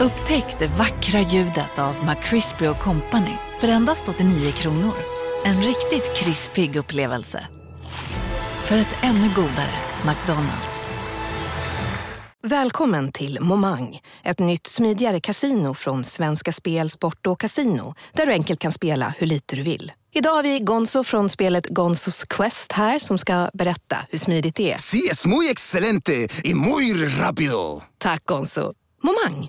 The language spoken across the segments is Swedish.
Upptäck det vackra ljudet av McCrispy Company för endast 89 kronor. En riktigt krispig upplevelse. För ett ännu godare McDonalds. Välkommen till Momang, ett nytt smidigare casino från Svenska Spel, Sport och Casino där du enkelt kan spela hur lite du vill. Idag har vi Gonzo från spelet Gonzos Quest här som ska berätta hur smidigt det är. Sí, es muy excelente y muy rápido. Tack Gonzo. Momang,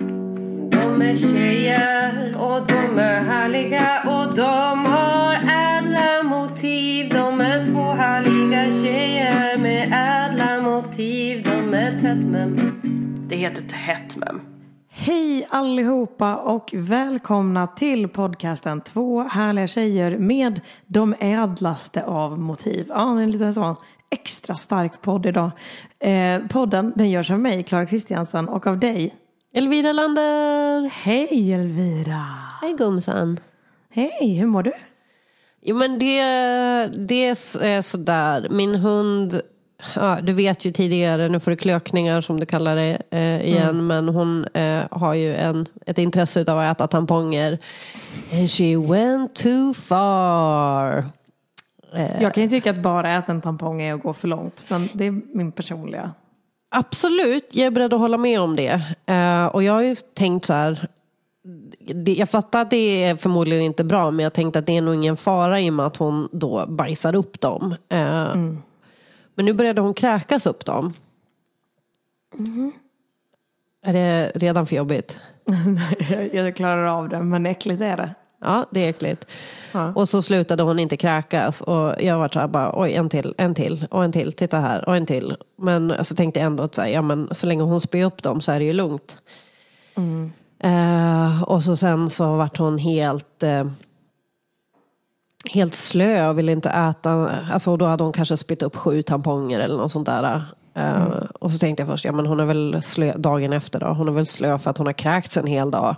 de är tjejer och de är härliga och de har ädla motiv. De är två härliga tjejer med ädla motiv. De är tätt men Det heter Tätt mem. Hej allihopa och välkomna till podcasten Två härliga tjejer med de ädlaste av motiv. Ja, en liten sån extra stark podd idag. Eh, podden den görs av mig, Klara Kristiansen, och av dig. Elvira Lander! Hej Elvira! Hej gumsan! Hej, hur mår du? Jo men det, det är sådär. Min hund, ja, du vet ju tidigare, nu får du klökningar som du kallar det eh, igen. Men hon eh, har ju en, ett intresse av att äta tamponger. And she went too far. Jag kan ju tycka att bara äta en tampong är att gå för långt. Men det är min personliga. Absolut, jag är beredd att hålla med om det. Eh, och jag har ju tänkt så här. Det, jag fattar att det är förmodligen inte bra men jag tänkte att det är nog ingen fara i och med att hon då bajsar upp dem. Eh, Men nu började hon kräkas upp dem. Är det redan för jobbigt? Jag klarar av det, men äckligt är det. Ja, det är äckligt. Ja. Och så slutade hon inte kräkas. Och jag var så här bara, oj en till, en till och en till, titta här och en till. Men så tänkte jag ändå att så, här, ja, men så länge hon spyr upp dem så är det ju lugnt. Eh, och så sen så vart hon helt, eh, helt slö och ville inte äta. Alltså då hade hon kanske spytt upp sju tamponger eller något sånt där. Eh, Och så tänkte jag först, ja men hon är väl slö dagen efter då. Hon är väl slö för att hon har kräkts en hel dag.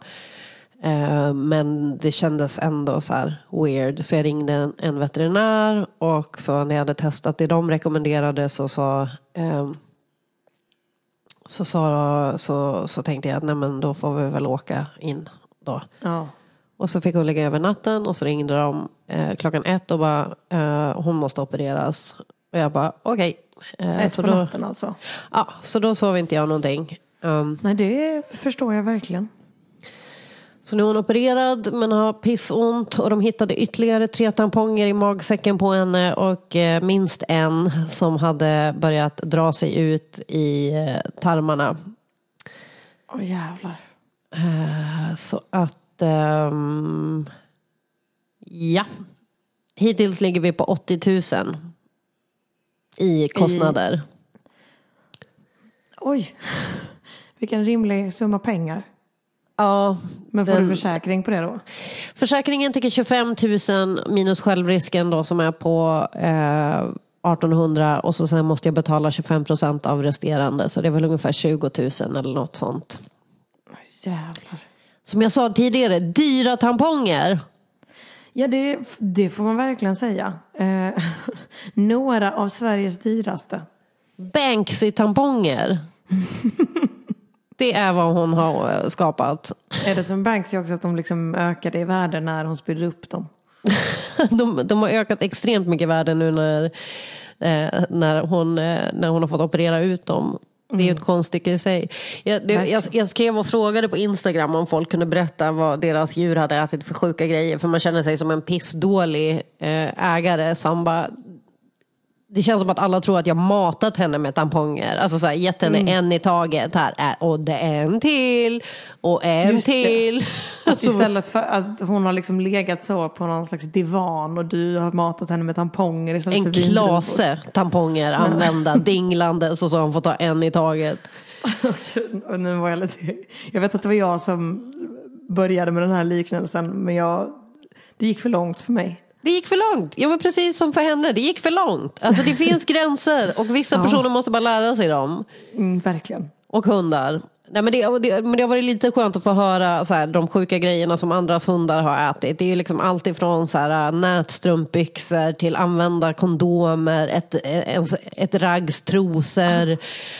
Eh, Men det kändes ändå så här weird. Så jag ringde en, en veterinär och så när jag hade testat det de rekommenderade så sa eh, så, sa, så, så tänkte jag att nej men då får vi väl åka in då. Ja. Och så fick hon ligga över natten och så ringde de eh, klockan ett och bara eh, hon måste opereras. Och jag bara okej. Eh, Ett så, på då, natten alltså. ja, så då sov inte jag någonting. Um, Nej, det förstår jag verkligen. Så nu är hon opererad men har pissont och de hittade ytterligare tre tamponger i magsäcken på henne och eh, minst en som hade börjat dra sig ut i eh, tarmarna. Åh jävlar. Eh, Så att, ehm, ja. Hittills ligger vi på 80 000 i kostnader. Oj. Vilken rimlig summa pengar. Ja, Men får Den- du försäkring på det då? Försäkringen tycker 25 000 minus självrisken då som är på eh, 1800 och så sen måste jag betala 25 procent av resterande så det är väl ungefär 20 000 eller något sånt. Jävlar. Som jag sa tidigare, dyra tamponger. Ja, det, det får man verkligen säga. Eh, några av Sveriges dyraste. Banksy-tamponger. Det är vad hon har eh, skapat. Är det som Banksy också att de liksom ökade i värde när hon spydde upp dem? De, de har ökat extremt mycket i värde nu när, eh, när, hon, eh, när hon har fått operera ut dem. Det är ju ett konststycke i sig. Jag, det, jag, jag skrev och frågade på Instagram om folk kunde berätta vad deras djur hade ätit för sjuka grejer. För man känner sig som en pissdålig eh, ägare som bara det känns som att alla tror att jag matat henne med tamponger. Alltså så här, gett henne en i taget. Här är, och det är en till. Och en Just till. Alltså, Istället för att hon har liksom legat så på någon slags divan och du har matat henne med tamponger istället en för klase tamponger använda dinglande så så han får ta en i taget. Och nu var jag, lite, jag vet att det var jag som började med den här liknelsen men jag, det gick för långt för mig. Det gick för långt. Ja men precis som för henne, det gick för långt. Alltså det finns gränser och vissa personer måste bara lära sig dem. Mm, verkligen. Och hundar. Nej, men, det, det, men det har varit lite skönt att få höra så här, de sjuka grejerna som andras hundar har ätit. Det är ju liksom allt ifrån så här, nätstrumpbyxor till använda kondomer, ett, ett, ett raggs trosor,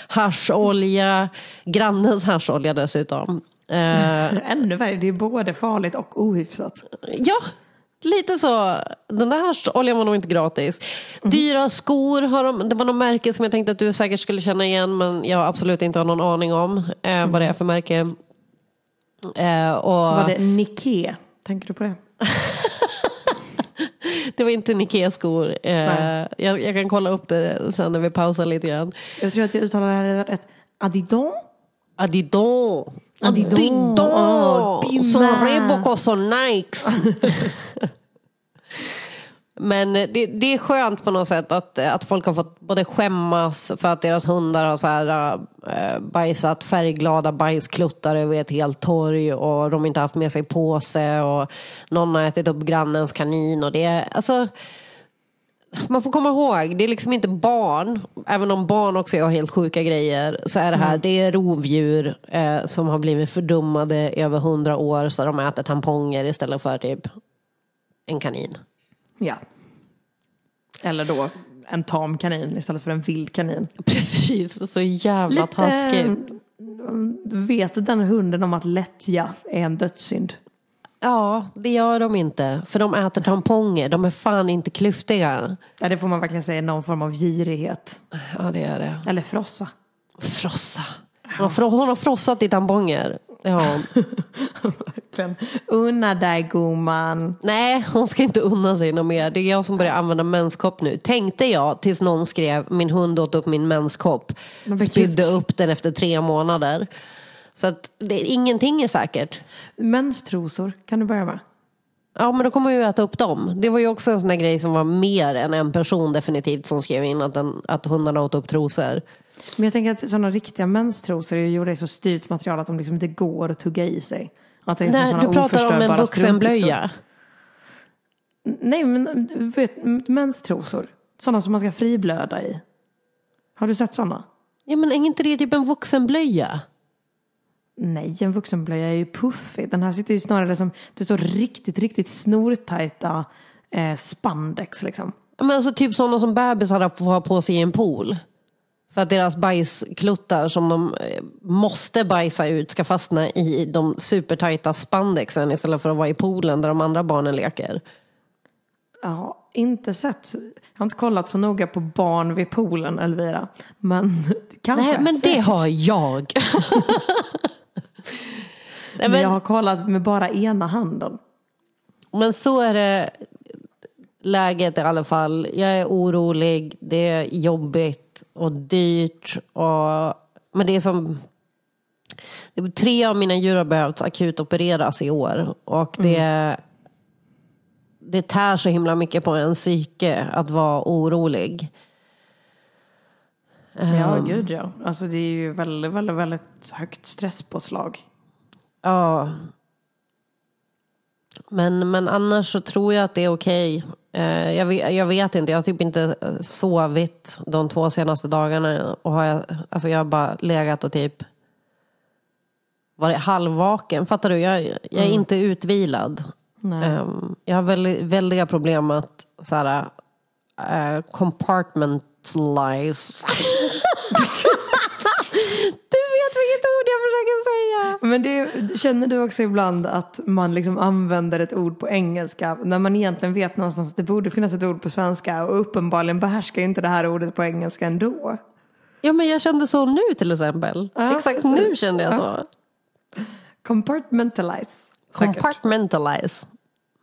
hascholja, grannens hascholja dessutom. Eh, Ännu värre, det är både farligt och ohyfsat. Ja, Lite så. Den där oljan var nog inte gratis. Dyra skor, har de, det var något märke som jag tänkte att du säkert skulle känna igen men jag absolut inte har någon aning om eh, vad det är för märke. Eh, och... Var det Nike? Tänker du på det? det var inte Nike-skor. Eh, jag, jag, kan kolla upp det sen när vi pausar lite grann. Jag tror att jag uttalar det här rätt. Adidon? Adidon. Adidon! Adidon. Oh, som Reebok och som Nikes. Men det, det, är skönt på något sätt att, att folk har fått både skämmas för att deras hundar har så här, äh, bajsat färgglada bajskluttar över ett helt torg och de inte haft med sig påse och någon har ätit upp grannens kanin. Och det, alltså, man får komma ihåg, det är liksom inte barn, även om barn också gör helt sjuka grejer, så är det här, mm. det är rovdjur eh, som har blivit fördummade över hundra år så de äter tamponger istället för typ en kanin. Ja. Eller då en tam kanin istället för en vild kanin. Precis, så jävla Lite, taskigt. Vet den hunden om att lättja är en dödssynd? Ja, det gör de inte. För de äter tamponger. De är fan inte klyftiga. Ja, det får man verkligen säga. Någon form av girighet. Ja, det är det. Eller frossa. Frossa. Hon har, hon har frossat i tamponger. Ja. Verkligen. Unna dig gumman. Nej, hon ska inte unna sig något mer. Det är jag som börjar använda menskopp nu. Tänkte jag tills någon skrev min hund åt upp min menskopp. Spydde upp den efter tre månader. Så att det, ingenting är säkert. Menstrosor kan du börja med. Ja, men då kommer vi äta upp dem. Det var ju också en sån där grej som var mer än en person definitivt som skrev in att, den, att hundarna åt upp trosor. Men jag tänker att sådana riktiga menstrosor är gjorda i så styvt material att de liksom inte går att tugga i sig. Att det är Nej, du pratar om en vuxenblöja. Nej, men vet, menstrosor. Sådana som man ska friblöda i. Har du sett sådana? Ja, men är inte det typ en vuxenblöja? Nej, en vuxenblöja är ju puffig. Den här sitter ju snarare som det är så riktigt, riktigt snortajta eh, spandex liksom. Men alltså typ sådana som bebisar får ha på sig i en pool. För att deras bajskluttar som de eh, måste bajsa ut ska fastna i de supertajta spandexen istället för att vara i poolen där de andra barnen leker. Ja, inte sett. Jag har inte kollat så noga på barn vid poolen, Elvira. Men kanske. Nej, men säkert. det har jag. Nej, men jag har kollat med bara ena handen. Men så är det läget i alla fall. Jag är orolig, det är jobbigt och dyrt. Och, men det är som... Tre av mina djur har behövt akut opereras i år. Och det, mm. det tär så himla mycket på en psyke att vara orolig. Ja, um, gud ja. Alltså det är ju väldigt, väldigt, väldigt högt stresspåslag. Ja. Men, men annars så tror jag att det är okej. Eh, jag, vet, jag vet inte, jag har typ inte sovit de två senaste dagarna. Och har jag, alltså jag har bara legat och typ varit halvvaken. Fattar du? Jag, jag är mm. inte utvilad. Um, jag har väldigt, väldiga problem att så här, uh, compartmentalize. vilket ord jag försöker säga. Men det, känner du också ibland att man liksom använder ett ord på engelska när man egentligen vet någonstans att det borde finnas ett ord på svenska och uppenbarligen behärskar inte det här ordet på engelska ändå. Ja men jag kände så nu till exempel. Ja, Exakt precis. nu kände jag så. Ja. Compartmentalize. Compartmentalize.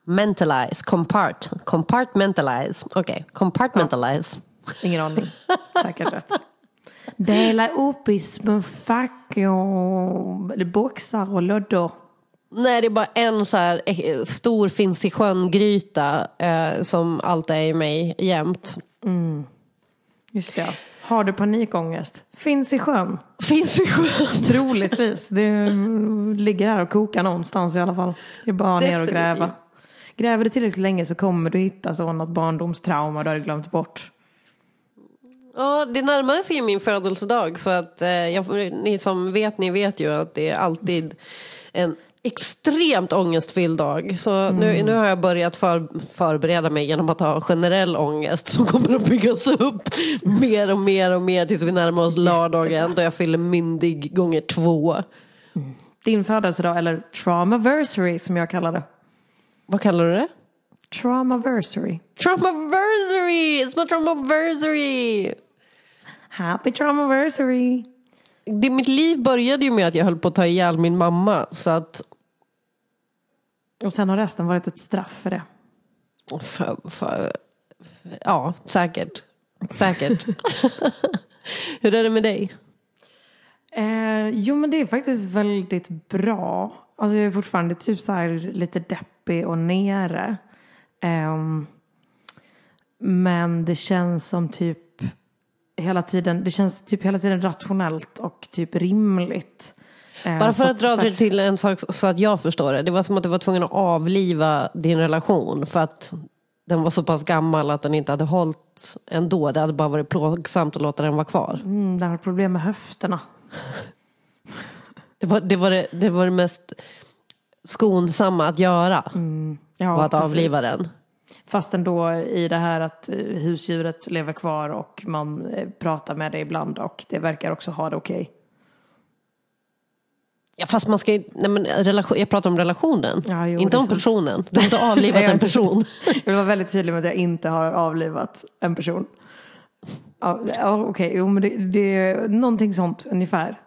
Mentalize, compart, compartmentalize. Okej, okay. compartmentalize. Ja. Ingen aning. Säkert rätt. Dela upp i små fack och boxar och lådor. Nej, det är bara en så här eh, stor finns i sjön-gryta eh, som alltid är i mig jämt. Mm. Just det. Har du panikångest? Finns i sjön. Finns i sjön. Troligtvis. Det ligger här och kokar någonstans i alla fall. Det är bara ner och gräva. Definitivt. Gräver du tillräckligt länge så kommer du hitta så något barndomstrauma du har glömt bort. Ja, det närmar sig ju min födelsedag så att eh, jag, ni som vet, ni vet ju att det är alltid en extremt ångestfylld dag. Så nu, nu har jag börjat för, förbereda mig genom att ha generell ångest som kommer att byggas upp mer och mer och mer tills vi närmar oss lördagen då jag fyller myndig gånger två. Din födelsedag, eller traumaversary som jag kallar det. Vad kallar du det? Traumaversary. Traumaversary! It's my traumaversary! Happy traumaversary. Det, mitt liv började ju med att jag höll på att ta ihjäl min mamma. Så att, Och sen har resten varit ett straff för det. för, för, ja, säkert. Säkert. Hur är det med dig? Eh, jo men det är faktiskt väldigt bra. Alltså jag är fortfarande typ så här lite deppig och nere. Ehm, men det känns som typ hela tiden, det känns typ hela tiden rationellt och typ rimligt. Eh, Bara för att dra det till en sak så att jag förstår det. Det var som att du var tvungen att avliva din relation för att den var så pass gammal att den inte hade hållit ändå. Det hade bara varit plågsamt att låta den vara kvar. Mm, den har problem med höfterna. Det var det, var det, det, var det mest skonsamma att göra. Ja, var att precis. avliva den. Fast ändå i det här att eh, husdjuret lever kvar och man eh, pratar med det ibland och det verkar också ha det okej. Ja, fast man ska nej men relation, jag pratar om relationen, Ja, jo, inte om sant. personen. Du har inte avlivat en person. Jag vill vara väldigt tydlig med att jag inte har avlivat en person. Ja, ja, Okej, jo men det, det är någonting sånt ungefär.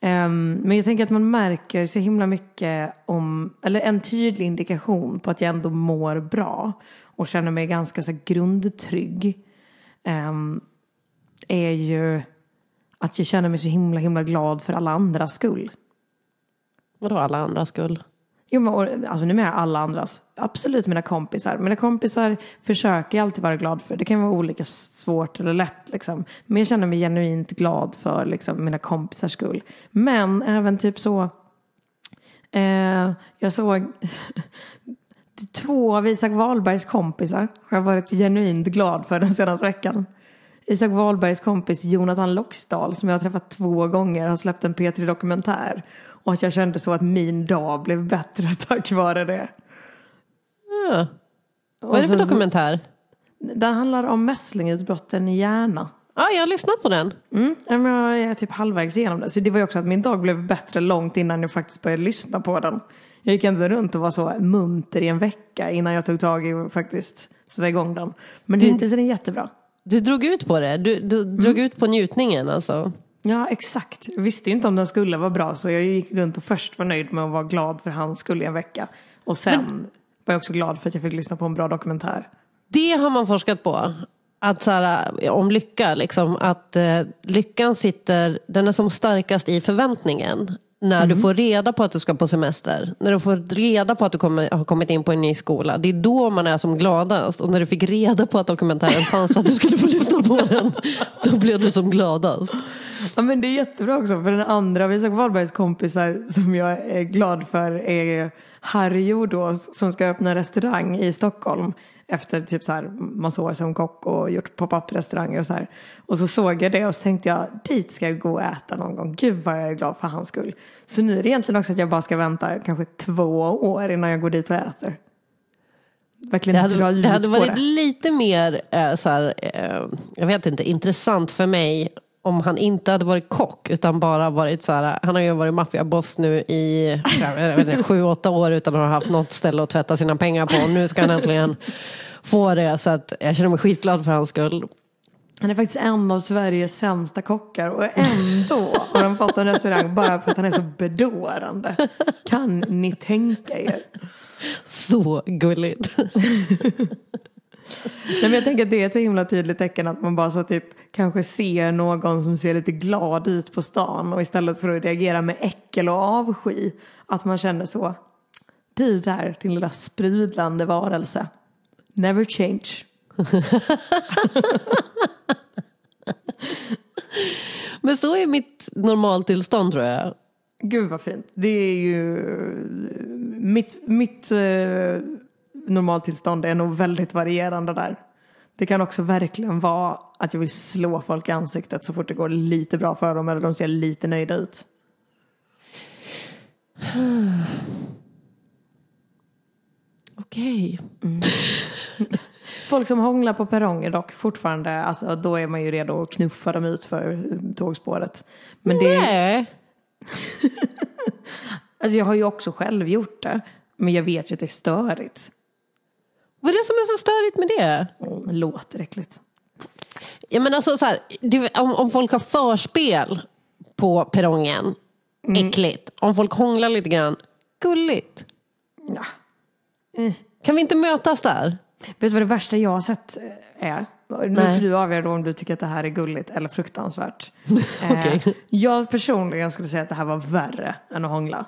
Ehm, men jag tänker att man märker så himla mycket om, eller en tydlig indikation på att jag ändå mår bra och känner mig ganska så grundtrygg. ehm, är ju att jag känner mig så himla himla glad för alla andras skull. Vadå alla andra skull? Jo, men, och, alltså nu menar jag alla andras. Absolut mina kompisar. Mina kompisar försöker jag alltid vara glad för. Det kan vara olika svårt eller lätt liksom. Men jag känner mig genuint glad för liksom, mina kompisars skull. Men även typ så. Eh, jag såg två av Isak Wahlbergs kompisar har jag varit genuint glad för den senaste veckan. Isak Wahlbergs kompis Jonathan Loxdal som jag har träffat två gånger har släppt en P3 Dokumentär. Och att jag kände så att min dag blev bättre tack vare det. Ja. Vad är det för dokumentär? Den handlar om mässlingutbrotten i hjärna. Ja, jag har lyssnat på den. Mm. Jag är typ halvvägs igenom det. Så det var ju också att min dag blev bättre långt innan jag faktiskt började lyssna på den. Jag gick ändå runt och var så munter i en vecka innan jag tog tag i och faktiskt sätta igång den. Men Du- hittills är den jättebra. Du drog ut på det. Du, du Mm. drog ut på njutningen alltså. Ja, exakt. Jag visste inte om den skulle vara bra så jag gick runt och först var nöjd med att vara glad för hans skull i en vecka. Och sen var jag också glad för att jag fick lyssna på en bra dokumentär. Det har man forskat på. Att så här, om lycka, liksom, att eh, lyckan sitter, den är som starkast i förväntningen. När du får reda på att du ska på semester, när du får reda på att du kommer, har kommit in på en ny skola. Det är då man är som gladast. Och när du fick reda på att dokumentären fanns så att du skulle få lyssna på den, då blev du som gladast. Ja men det är jättebra också för den andra av Isak Wahlbergs kompisar som jag är glad för är Harry Jordås som ska öppna restaurang i Stockholm efter typ så här massa år som kock och gjort pop-up restauranger och så här. Och så såg jag det och så tänkte jag dit ska jag gå och äta någon gång. Gud vad jag är glad för hans skull. Så nu är det egentligen också att jag bara ska vänta kanske två år innan jag går dit och äter. Verkligen Det dra hade, ut det hade varit det. lite mer, eh, så här, eh, jag vet inte, intressant för mig om han inte hade varit kock utan bara varit så här, han har ju varit maffiaboss nu i inte, sju, åtta år utan att ha haft något ställe att tvätta sina pengar på. Nu ska han äntligen få det så att jag känner mig skitglad för hans skull. Han är faktiskt en av Sveriges sämsta kockar och ändå har han fått en restaurang bara för att han är så bedårande. Kan ni tänka er? Så gulligt. Nej, men jag tänker att det är ett så himla tydligt tecken att man bara så typ kanske ser någon som ser lite glad ut på stan och istället för att reagera med äckel och avsky att man känner så. Du där, din lilla sprudlande varelse. Never change. Men så är mitt normaltillstånd tror jag. Gud vad fint. Det är ju mitt, mitt eh, normaltillstånd är nog väldigt varierande där. Det kan också verkligen vara att jag vill slå folk i ansiktet så fort det går lite bra för dem eller de ser lite nöjda ut. Okej. Folk som hånglar på perronger dock fortfarande, alltså då är man ju redo att knuffa dem ut för tågspåret. Men det, Nej. alltså jag har ju också själv gjort det. Men jag vet ju att det är störigt. Vad är det som är så störigt med det? Mm, det låter äckligt. Ja, men alltså, så här, det, om, om folk har förspel på perrongen, äckligt. Om folk hånglar lite grann, gulligt. Ja. Kan vi inte mötas där? Vet du vad det värsta jag har sett eh, är? Nu Nej. får du avgöra om du tycker att det här är gulligt eller fruktansvärt. Okej. eh, jag personligen skulle säga att det här var värre än att hångla.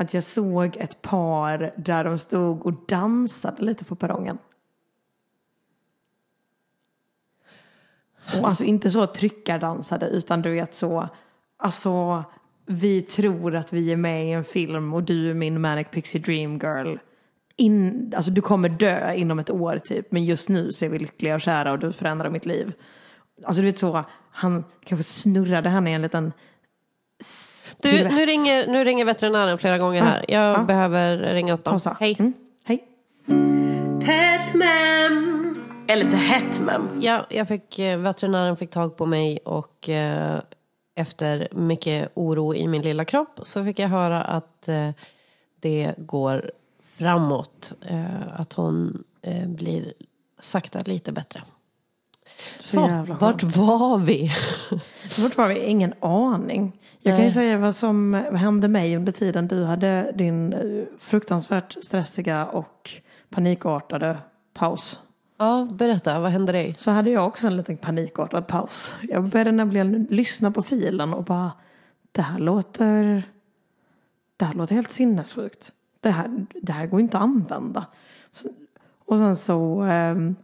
Att jag såg ett par där de stod och dansade lite på perrongen. Och alltså inte så tryckardansade utan du vet så, alltså vi tror att vi är med i en film och du är min Manic Pixie Dream Girl. In, alltså du kommer dö inom ett år typ men just nu så är vi lyckliga och kära och du förändrar mitt liv. Alltså du vet så, han kanske snurrade henne i en liten du, nu ringer, nu ringer veterinären flera gånger här. Jag Ja. behöver ringa upp dem. Hej. Mm. Hej. Tätmem! Eller Tätmem. Ja, jag fick, eh, veterinären fick tag på mig och eh, efter mycket oro i min lilla kropp så fick jag höra att eh, det går framåt. Eh, att hon eh, blir sakta lite bättre. Så, jävla vart var vi? Vart var vi? Ingen aning. Jag kan ju säga vad som hände mig under tiden du hade din eh, fruktansvärt stressiga och panikartade paus. ja, berätta, vad hände dig? Så hade jag också en liten panikartad paus. Jag började nämligen lyssna på filen och bara det här låter det här låter helt sinnessjukt. Det här, det här går inte att använda. Så, och sen så um,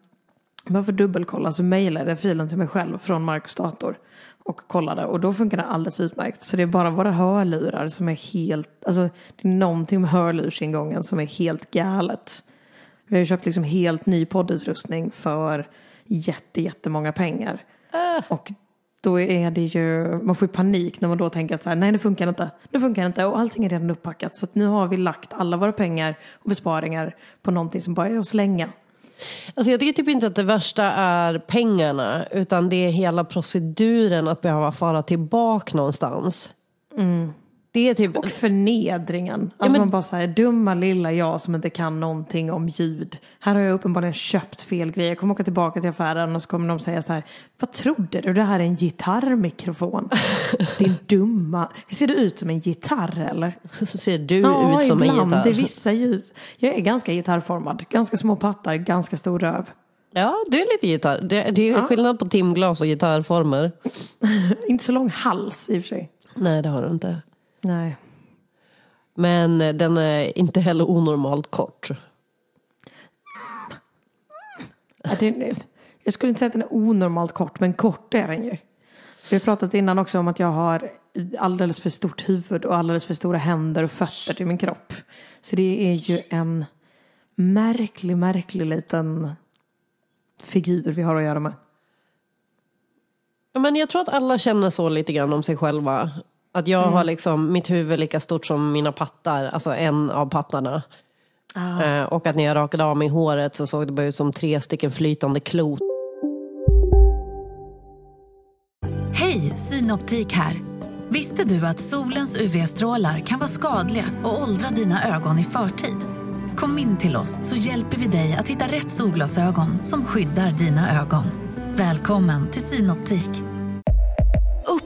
bara för dubbelkolla så mejlade jag filen till mig själv från Marcus dator och kollade och då funkar det alldeles utmärkt. Så det är bara våra hörlurar som är helt, alltså det är någonting med hörlursingången som är helt galet. Vi har ju köpt liksom helt ny poddutrustning för jätte, jättemånga pengar. Och då är det ju, man får ju panik när man då tänker att så här, nej nu funkar det inte, nu funkar det inte och allting är redan uppackat. Så att nu har vi lagt alla våra pengar och besparingar på någonting som bara är att slänga. Alltså jag tycker typ inte att det värsta är pengarna utan det är hela proceduren att behöva fara tillbaka någonstans. Mm. Det är typ... Och förnedringen. Att men- man bara säger dumma lilla jag som inte kan någonting om ljud. Här har jag uppenbarligen köpt fel grejer. Jag kommer åka tillbaka till affären och så kommer de säga så här. Vad trodde du? Det här är en gitarrmikrofon. Din dumma. Ser det ut som en gitarr eller? Så ser du Ja, ut som en ibland. gitarr. Det är vissa ljud. Jag är ganska gitarrformad. Ganska små pattar, ganska stor röv. Ja, du är lite gitarr. Det, det är skillnad på timglas och gitarrformer. Inte så lång hals i och för sig. Nej, det har du inte. Nej. Men den är inte heller onormalt kort. Jag skulle inte säga att den är onormalt kort, men kort är den ju. Vi har pratat innan också om att jag har alldeles för stort huvud och alldeles för stora händer och fötter till min kropp. Så det är ju en märklig, märklig liten figur vi har att göra med. Men jag tror att alla känner så lite grann om sig själva. Att jag har liksom mitt huvud lika stort som mina pattar, alltså en av pattarna. Eh, och att när jag rakade av mig håret så såg det bara ut som tre stycken flytande klot. Hej, Synoptik här. Visste du att solens UV-strålar kan vara skadliga och åldra dina ögon i förtid? Kom in till oss så hjälper vi dig att hitta rätt solglasögon som skyddar dina ögon. Välkommen till Synoptik.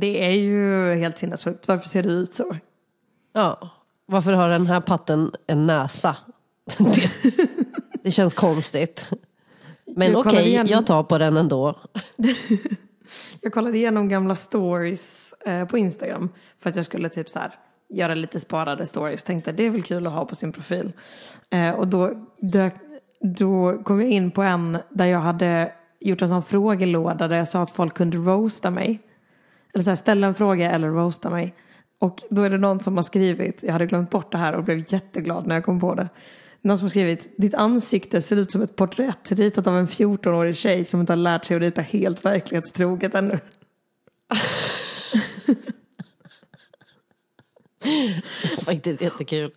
det är ju helt sinnessjukt. Varför ser det ut så? Ja. Varför har den här patten en näsa? Det, det känns konstigt. Men okej, igen- jag tar på den ändå. Jag kollade igenom gamla stories eh, på Instagram för att jag skulle typ så här göra lite sparade stories. Tänkte det är väl kul att ha på sin profil. Eh, och då, dök, då kom jag in på en där jag hade gjort en sån frågelåda där jag sa att folk kunde roasta mig. Eller så här, ställa en fråga eller roasta mig. Och då är det någon som har skrivit, jag hade glömt bort det här och blev jätteglad när jag kom på det. Någon som har skrivit, ditt ansikte ser ut som ett porträtt ritat av en 14-årig tjej som inte har lärt sig att rita helt verklighetstroget ännu. Faktiskt jättekul.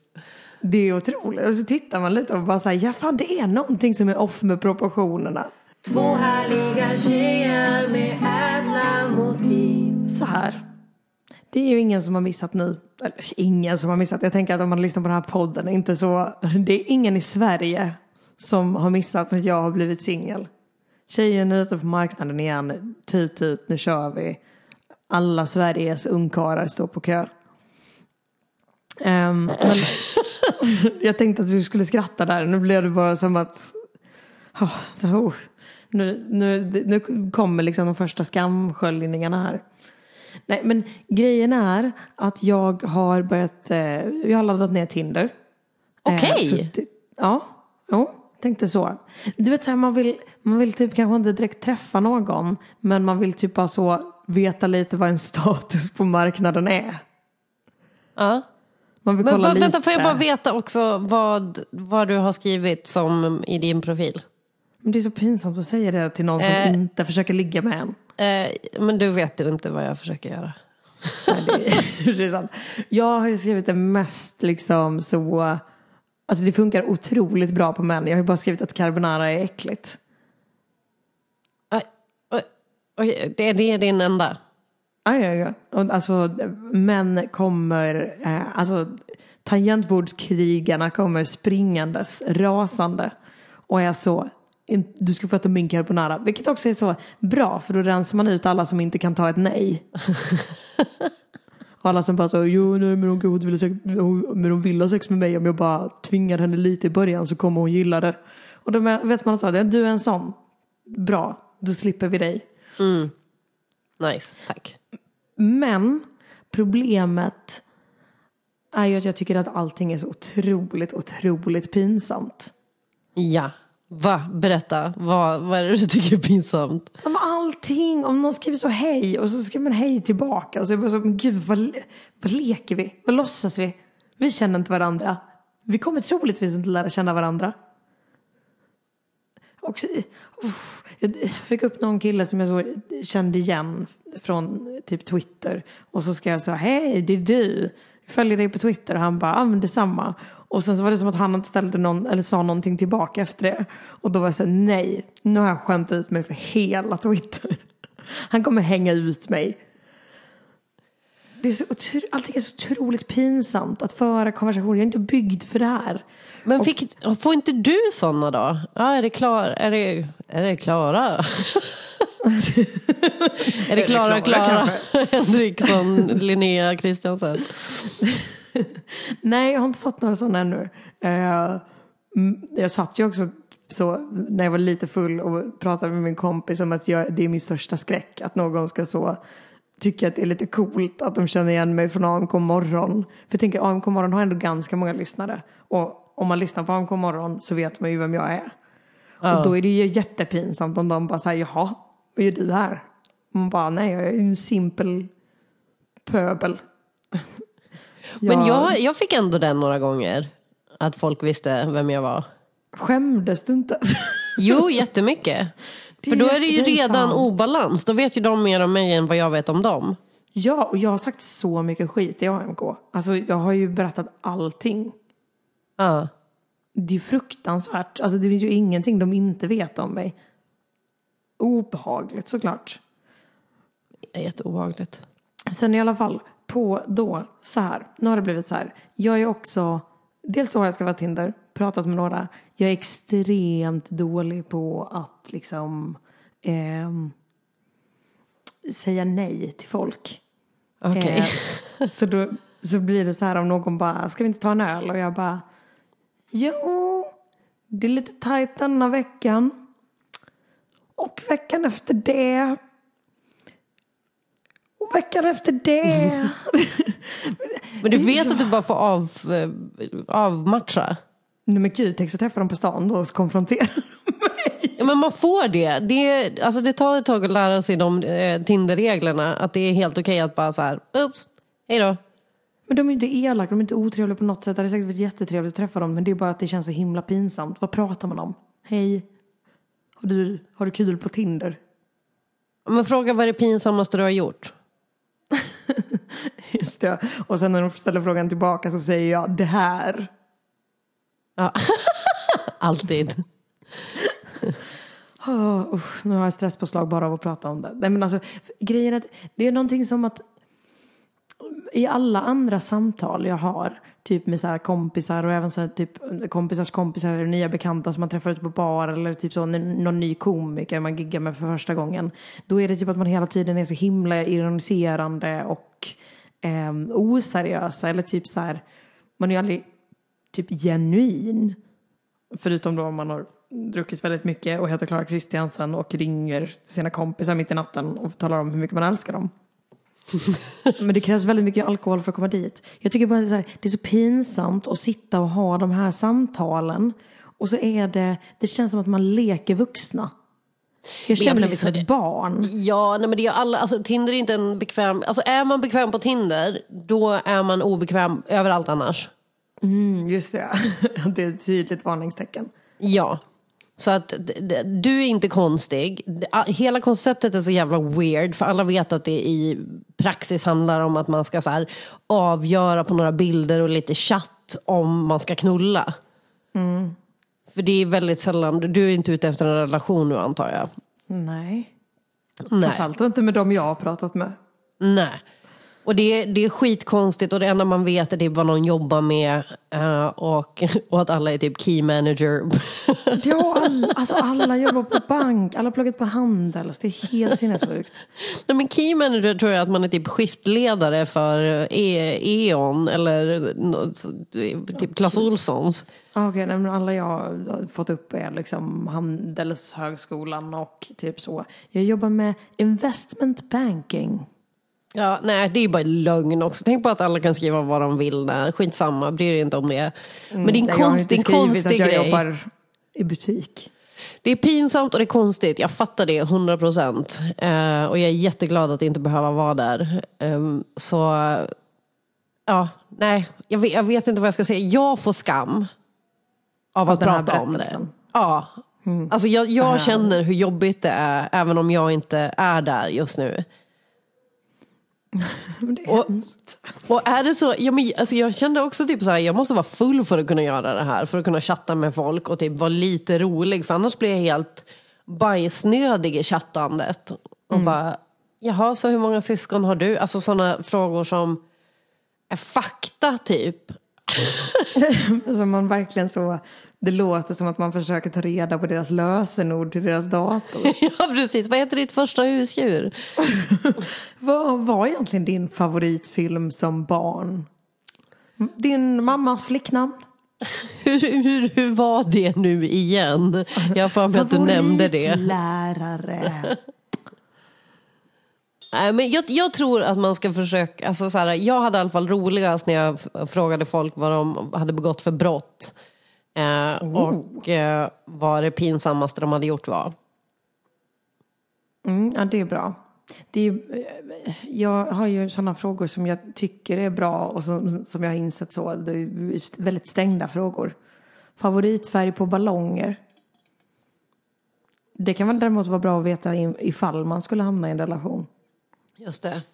Det är otroligt. Och så tittar man lite och bara säger, ja fan det är någonting som är off med proportionerna. Två härliga tjejer med ädla motiv. Så här. Det är ju ingen som har missat nu. Eller ingen som har missat. Jag tänker att om man lyssnar på den här podden, är inte så. Det är ingen i Sverige som har missat att jag har blivit singel. Tjejen är ute på marknaden igen. Tut tut, nu kör vi. Alla Sveriges ungkarlar står på kö. Men jag tänkte att du skulle skratta där. Nu blev det bara som att Oh, oh. Nu, nu, nu kommer liksom de första skamsköljningarna här. Nej men grejen är att jag har börjat, eh, jag har laddat ner Tinder. Eh, Okej. så det- ja, jo, tänkte så. Du vet så här, man vill, man vill typ kanske inte direkt träffa någon. Men man vill typ bara så veta lite vad en status på marknaden är. Ja. Man vill Men kolla va, lite. vänta, får jag bara veta också vad, vad du har skrivit som i din profil? Men det är så pinsamt att säga det till någon som Eh. inte försöker ligga med en. Eh, men du vet ju inte vad jag försöker göra. Det är, sant. Jag har ju skrivit det mest liksom så, alltså det funkar otroligt bra på män. Jag har ju bara skrivit att carbonara är äckligt. Det, det är din enda? Ja, ja, ja. Alltså män kommer, eh, alltså tangentbordskrigarna kommer springandes, rasande och är så, "In- du ska få äta min carbonara. Vilket också är så bra för då rensar man ut alla som inte kan ta ett nej. Alla som bara så, jo nej men hon, inte vill sex, hon- men hon vill ha sex med mig om jag bara tvingar henne lite i början så kommer hon gilla det. Och då vet man så, du är en sån. Bra, då slipper vi dig. Nice, tack. Men problemet är ju att jag tycker att allting är så otroligt, otroligt pinsamt. Ja, va? Berätta. Vad, vad är det du tycker är pinsamt? Om Allting, om någon skriver så hej och så skriver man hej tillbaka och så är jag bara så, men gud vad, vad leker vi? Vad låtsas vi? Vi känner inte varandra. Vi kommer troligtvis inte lära känna varandra. Och så, uff, jag fick upp någon kille som jag så kände igen från typ Twitter. Och så ska jag säga, hej det är du. Jag följer dig på Twitter och han bara, ja men detsamma. Och sen så var det som att han inte ställde någon, eller sa någonting tillbaka efter det. Och då var jag så här, nej, nu har jag skämt ut mig för hela Twitter. Han kommer hänga ut mig. Det är så, otro- allting är så otroligt pinsamt att föra konversationer. Jag är inte byggd för det här. Men fick, får inte du sådana då? Ja, är det klar, är det, är det Klara? är det Klara, Klara Henriksson, Linnea Kristiansen? Nej, jag har inte fått några sådana ännu. Eh, mm, jag satt ju också så när jag var lite full och pratade med min kompis om att jag, det är min största skräck. Att någon ska så tycka att det är lite coolt att de känner igen mig från AMK morgon. För jag tänker AMK morgon har ändå ganska många lyssnare. Och om man lyssnar på AMK morgon så vet man ju vem jag är. Och då är det ju jättepinsamt om de bara säger jaha, vad gör du här? Man bara nej, jag är ju en simpel pöbel. Men jag, jag fick ändå den några gånger. Att folk visste vem jag var. Skämdes du inte? Jo, jättemycket. Det För då är det ju redan obalans. Då vet ju de mer om mig än vad jag vet om dem. Ja, och jag har sagt så mycket skit i AMK. Alltså jag har ju berättat allting. Ja. Det är fruktansvärt. Alltså det finns ju ingenting de inte vet om mig. Obehagligt såklart. Jätteobehagligt. Sen i alla fall på då så här. Nu har det blivit så här. Jag är också, dels då har jag skaffat Tinder, pratat med några. Jag är extremt dålig på att liksom ehm, säga nej till folk. Okej. Eh, så då så blir det så här om någon bara, ska vi inte ta en öl? Och jag bara, jo, det är lite tajt denna veckan. Och veckan efter det. Veckan efter det. Men du vet att du bara får av, eh, avmatcha? Nej men gud, tänk så träffar de på stan då och så konfronterar Ja, men man får det. Det, alltså det tar ett tag att lära sig de eh, Tinder-reglerna. Att det är helt okej att bara så här, oops, hej då. Men de är inte elaka, de är inte otrevliga på något sätt. Det hade säkert varit jättetrevligt att träffa dem. Men det är bara att det känns så himla pinsamt. Vad pratar man om? Hej, har du, har du kul på Tinder? Men fråga vad är det pinsammaste du har gjort? Just det. Och sen när de ställer frågan tillbaka så säger jag det här. Ja. Alltid. Oh, usch, nu har jag stresspåslag bara av att prata om det. Nej, men alltså, grejen är att det är någonting som att i alla andra samtal jag har, typ med så här kompisar och även så här typ kompisars kompisar eller nya bekanta som man träffar ute på bar eller typ så någon ny komiker man giggar med för första gången. Då är det typ att man hela tiden är så himla ironiserande och eh, oseriösa eller typ så här, man är ju aldrig typ genuin. Förutom då om man har druckit väldigt mycket och heter Clara Kristiansen och ringer sina kompisar mitt i natten och talar om hur mycket man älskar dem. Men det krävs väldigt mycket alkohol för att komma dit. Jag tycker bara det är, så här, det är så pinsamt att sitta och ha de här samtalen. Och så är det, det känns som att man leker vuxna. Jag känner mig som ett barn. Ja, nej, men det är alla, alltså Tinder är inte en bekväm, alltså är man bekväm på Tinder, då är man obekväm överallt annars. Mm, just det, det är ett tydligt varningstecken. Ja. Så att du är inte konstig. Hela konceptet är så jävla weird. För alla vet att det i praxis handlar om att man ska så här avgöra på några bilder och lite chatt om man ska knulla. För det är väldigt sällan, du är inte ute efter en relation nu antar jag. Nej. Nej. Framförallt inte med dem jag har pratat med. Nej. Och det, är- det är skitkonstigt och det enda man vet är typ vad någon jobbar med eh, och, och att alla är typ key manager. Ja, alla, alltså alla jobbar på bank, alla har pluggat på Handels. Det är helt sinnessjukt. Nej, men key manager tror jag att man är typ skiftledare för e- E.ON eller nå- typ Clas Ohlsons. Ah, Okej, men alla jag har fått upp är liksom Handelshögskolan och typ så. Jag jobbar med investment banking. Ja, nej, det är bara lögn också. Tänk på att alla kan skriva vad de vill där. Skitsamma, bryr dig inte om det. Men det är en, Nej, jag har konst, det är inte konstig att jag grej. jobbar i butik. Det är pinsamt och det är konstigt. Jag fattar det 100 procent. Eh, och jag är jätteglad att inte behöva vara där. Ehm, så, ja, nej, jag vet, jag vet inte vad jag ska säga. Jag får skam av att den här prata om det. Ja, alltså jag, jag känner hur jobbigt det är, även om jag inte är där just nu. Det är Och- hemskt. Och är det så, ja, men, alltså jag kände också typ så här, jag måste vara full för att kunna göra det här. För att kunna chatta med folk och typ vara lite rolig. För annars blir jag helt bajsnödig i chattandet. Och bara, jaha, så hur många syskon har du? Alltså sådana frågor som är fakta typ. Som man verkligen så, det låter som att man försöker ta reda på deras lösenord till deras dator. ja, precis. Vad heter ditt första husdjur? Vad var egentligen din favoritfilm som barn? Din mammas flicknamn? Hur, hur, hur var det nu igen? Jag har för mig att du nämnde det. Favoritlärare. Nej, men jag, jag tror att man ska försöka, alltså så här, jag hade i alla fall roligast när jag frågade folk vad de hade begått för brott. Eh, Och eh, vad det pinsammaste de hade gjort var. Mm, ja, det är bra. Det är, eh, jag har ju sådana frågor som jag tycker är bra och som, som jag har insett så. Det är väldigt stängda frågor. Favoritfärg på ballonger. Det kan väl däremot vara bra att veta ifall man skulle hamna i en relation. Just det.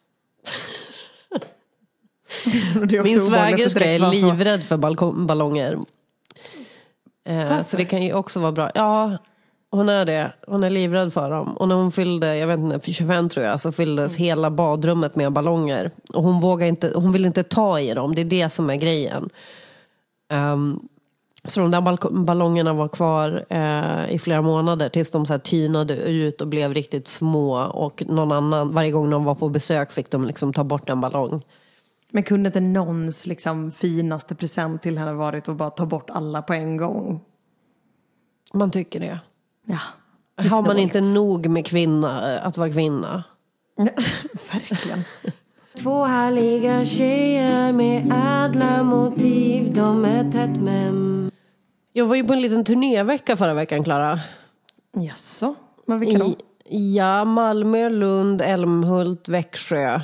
Det Min svägerska är livrädd för ballonger. Eh, så det kan ju också vara bra. Ja, hon är det. Hon är livrädd för dem. Och när hon fyllde, jag vet inte, för 25 tror jag, så fylldes Mm. hela badrummet med ballonger. Och hon vågar inte, hon vill inte ta i dem, det är det som är grejen. Ehm, så de där ballongerna var kvar eh, i flera månader tills de så här tynade ut och blev riktigt små. Och någon annan, varje gång de var på besök fick de liksom ta bort en ballong. Men kunde inte någons liksom, finaste present till henne varit att bara ta bort alla på en gång? Man tycker det. Ja. Har man inte nog med kvinna, att vara kvinna? Verkligen. Två härliga tjejer med ädla motiv. De är tätt men Jag var ju på en liten turnévecka förra veckan, Klara. Jaså? Men vilka då? I, ja, Malmö, Lund, Älmhult, Växjö.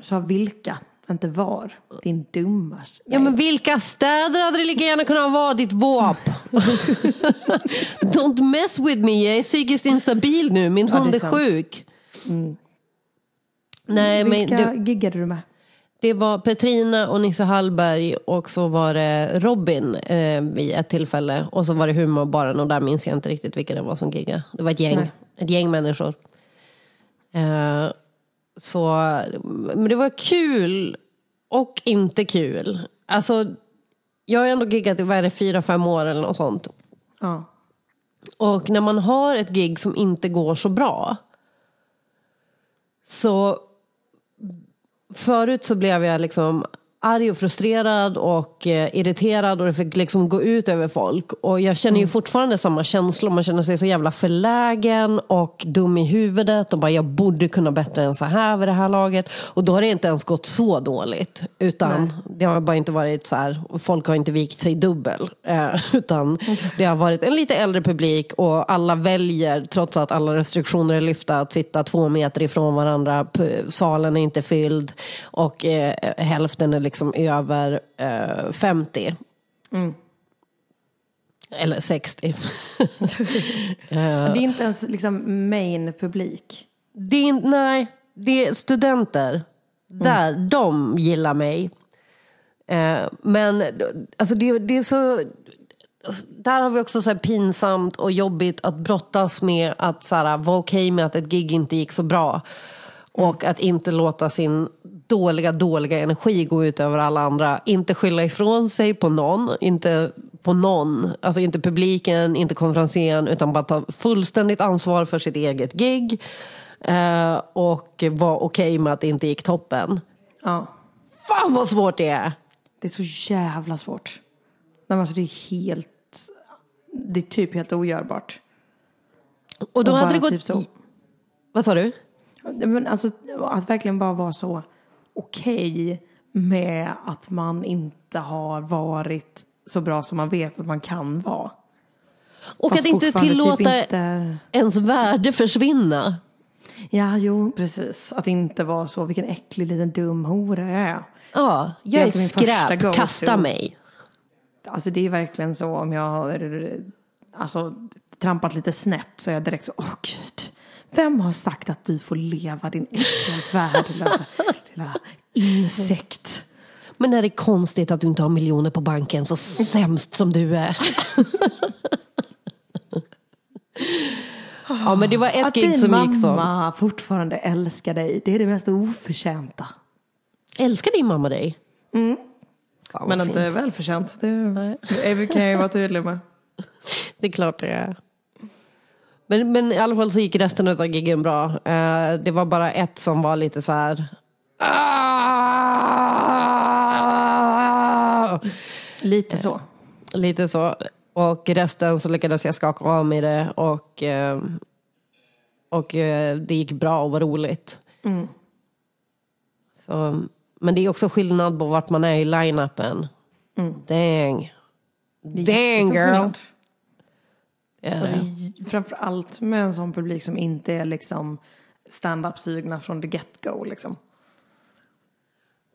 Sa vilka, inte var. Din dummas. Ja, men vilka städer hade det lika gärna kunnat vara, ditt våp? Don't mess with me, jag är psykiskt instabil nu. Min Ja, det är hund är, sant. Mm. sjuk. Nej, men vilka det, giggade du med? det var Petrina och Nisse Hallberg och så var det Robin eh, vid ett tillfälle. Och så var det humorbaren och där minns jag inte riktigt vilka det var som giggade. Det var ett gäng, Nej. ett gäng människor. Så, men det var kul och inte kul. Alltså, jag har ändå giggat i vad är det, fyra, fem år eller något sånt. Ja. Och när man har ett gig som inte går så bra. Så förut så blev jag liksom arg och frustrerad och eh, irriterad och det fick liksom gå ut över folk. Och jag känner ju fortfarande samma känslor. Man känner sig så jävla förlägen och dum i huvudet och bara jag borde kunna bättre än så här vid det här laget. Och då har det inte ens gått så dåligt. Utan det har bara inte varit så här, folk har inte vikt sig dubbel. Eh, utan det har varit en lite äldre publik och alla väljer, trots att alla restriktioner är lyfta, att sitta två meter ifrån varandra. Salen är inte fylld och eh, hälften är liksom över eh, 50. Eller 60. Det är inte ens liksom main publik. Det är, inte- nej, det är studenter. Där, de gillar mig. Eh, men alltså det, det är så... Där har vi också så pinsamt och jobbigt att brottas med att så här, vara okej med att ett gig inte gick så bra. Och att inte låta sin dåliga, dåliga energi gå ut över alla andra. Inte skylla ifrån sig på någon, inte på någon. Alltså inte publiken, inte konferencieren, utan bara ta fullständigt ansvar för sitt eget gig. Eh, och vara okej med att det inte gick toppen. Ja. Fan vad svårt det är! Det är så jävla svårt. Nej, alltså det är helt... Det är typ helt ogörbart. Och då Och hade det gått... typ så. Vad sa du? Men alltså att verkligen bara vara så okej med att man inte har varit så bra som man vet att man kan vara. Och Fast att inte fortfarande tillåta Typ inte... ens värde försvinna. Ja, jo, precis. Att inte vara så, vilken äcklig liten dum hora jag är. Ja, Det är jag är alltså skräp, kasta mig. Alltså det är verkligen så om jag har alltså, trampat lite snett så är jag direkt så, åh gud. Vem har sagt att du får leva din äckliga värdelösa lilla insekt? Men är det konstigt att du inte har miljoner på banken så sämst som du är? ja men det var ett Att gig din som gick så. mamma fortfarande älskar dig, det är det mest oförtjänta. Älskar din mamma dig? Fan, vad Men fint. inte välförtjänt, det, det kan jag ju vara tydlig med. Det är klart det är. Men, men i alla fall så gick resten av giggen bra. Eh, det var bara ett som var lite så här... "Ah!" Lite så. Lite så. Och resten så lyckades jag skaka av mig det och, eh, och eh, det gick bra och var roligt. Så, men det är också skillnad på vart man är i line-upen. Dang. Är Dang jättestor girl. Alltså, framför allt med en sån publik som inte är liksom stand-up-sugna från the get-go liksom.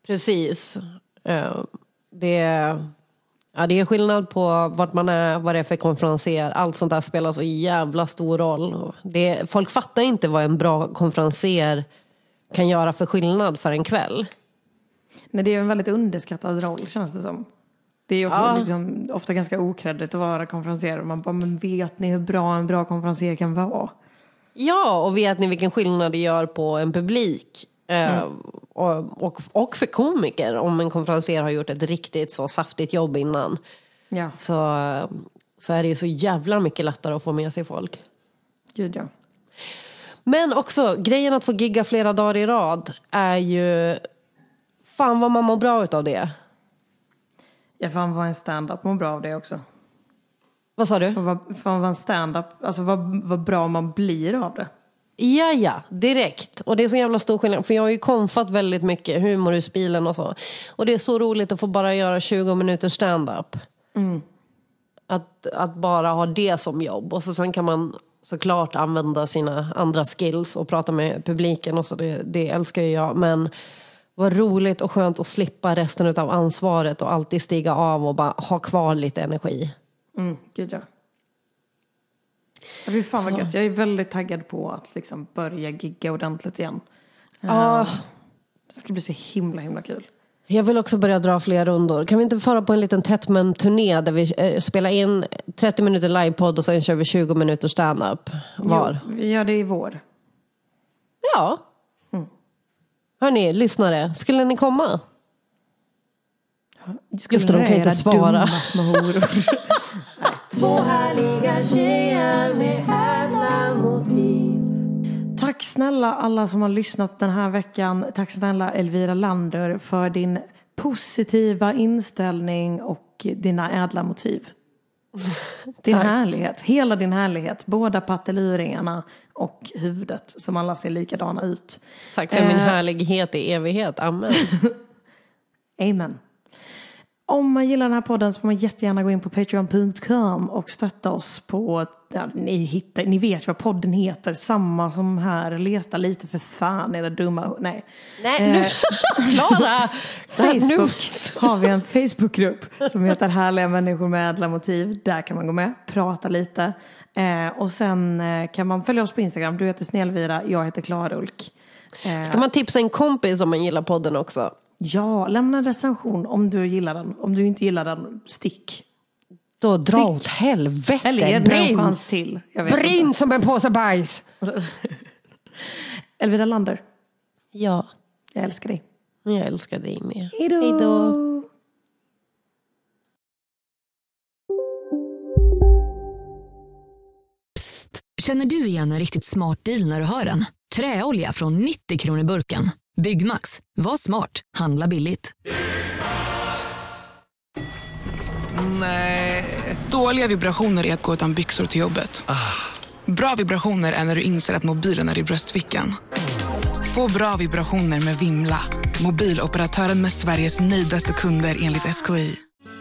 Precis. Eh, Det är, ja, det är skillnad på vart man är, vad det är för konferenser. Allt sånt där spelar så jävla stor roll. Det, folk fattar inte vad en bra konferenser kan göra för skillnad för en kväll. Nej, det är en väldigt underskattad roll känns det som. Det är också Ja. liksom, ofta ganska okreddigt att vara konferenser. Man bara, men vet ni hur bra en bra konferenser kan vara? Ja, och vet ni vilken skillnad det gör på en publik? Eh, och, och, och för komiker om en konferenser har gjort ett riktigt så saftigt jobb innan. Ja, Så, så är det ju så jävla mycket lättare att få med sig folk. gud ja. Men också, grejen att få gigga flera dagar i rad är ju... Fan vad man mår bra utav det. Ja, fan vad en stand-up mår bra av det också. Vad sa du? Fan vad, fan vad en stand-up, alltså vad, vad bra man blir av det. Ja, ja, direkt. Och det är så jävla stor skillnad. För jag har ju konfat väldigt mycket humorhusbilen och så. Och det är så roligt att få bara göra 20 minuter stand-up. Att, att bara ha det som jobb. Och så sen kan man såklart använda sina andra skills och prata med publiken och så. Det, det älskar ju jag. Men vad roligt och skönt att slippa resten av ansvaret och alltid stiga av och bara ha kvar lite energi. Mm, gud ja. Ja, Fy fan vad gött. Jag är väldigt taggad på att liksom börja gigga ordentligt igen. Ja. Det ska bli så himla himla kul. Jag vill också börja dra fler rundor. Kan vi inte fara på en liten Tetman-turné där vi eh, spelar in 30 minuter livepodd och sen kör vi 20 minuter stand-up var? Jo, vi gör det i vår. Ja. Hörni, lyssnare, skulle ni komma? Just det, de kan inte svara. dumma små horor. Två härliga tjejer med ädla motiv. Tack snälla alla som har lyssnat den här veckan. Tack snälla Elvira Lander för din positiva inställning och dina ädla motiv. Din härlighet, hela din härlighet. Båda patteluringarna och huvudet som alla ser likadana ut. Tack för min Eh. härlighet i evighet. Amen. Amen. Om man gillar den här podden så får man jättegärna gå in på patreon.com och stötta oss på, ja, ni, hittar, ni vet vad podden heter, samma som här, leta lite för fan era dumma, nej. Nej, nu, Eh, Klara! Facebook har vi en Facebookgrupp som heter Härliga människor med ädla motiv. Där kan man gå med, prata lite. Eh, och sen eh, kan man följa oss på Instagram. Du heter Snällvira, jag heter Klarulk. Eh, Ska man tipsa en kompis om man gillar podden också? Ja, lämna en recension om du gillar den. Om du inte gillar den, stick. Då dra åt helvete. Eller ge den en Brinn! chans till. Jag vet Brinn som en påse bajs! Elvira Lander, Ja, jag älskar dig. jag älskar dig med. Hej då. Känner du igen en riktigt smart deal när du hör den? Träolja från 90 kronor burken. Byggmax. Var smart. Handla billigt. Nej. Dåliga vibrationer är att gå utan byxor till jobbet. Bra vibrationer är när du inser att mobilen är i bröstfickan. Få bra vibrationer med Vimla. Mobiloperatören med Sveriges nöjdaste kunder enligt SKI.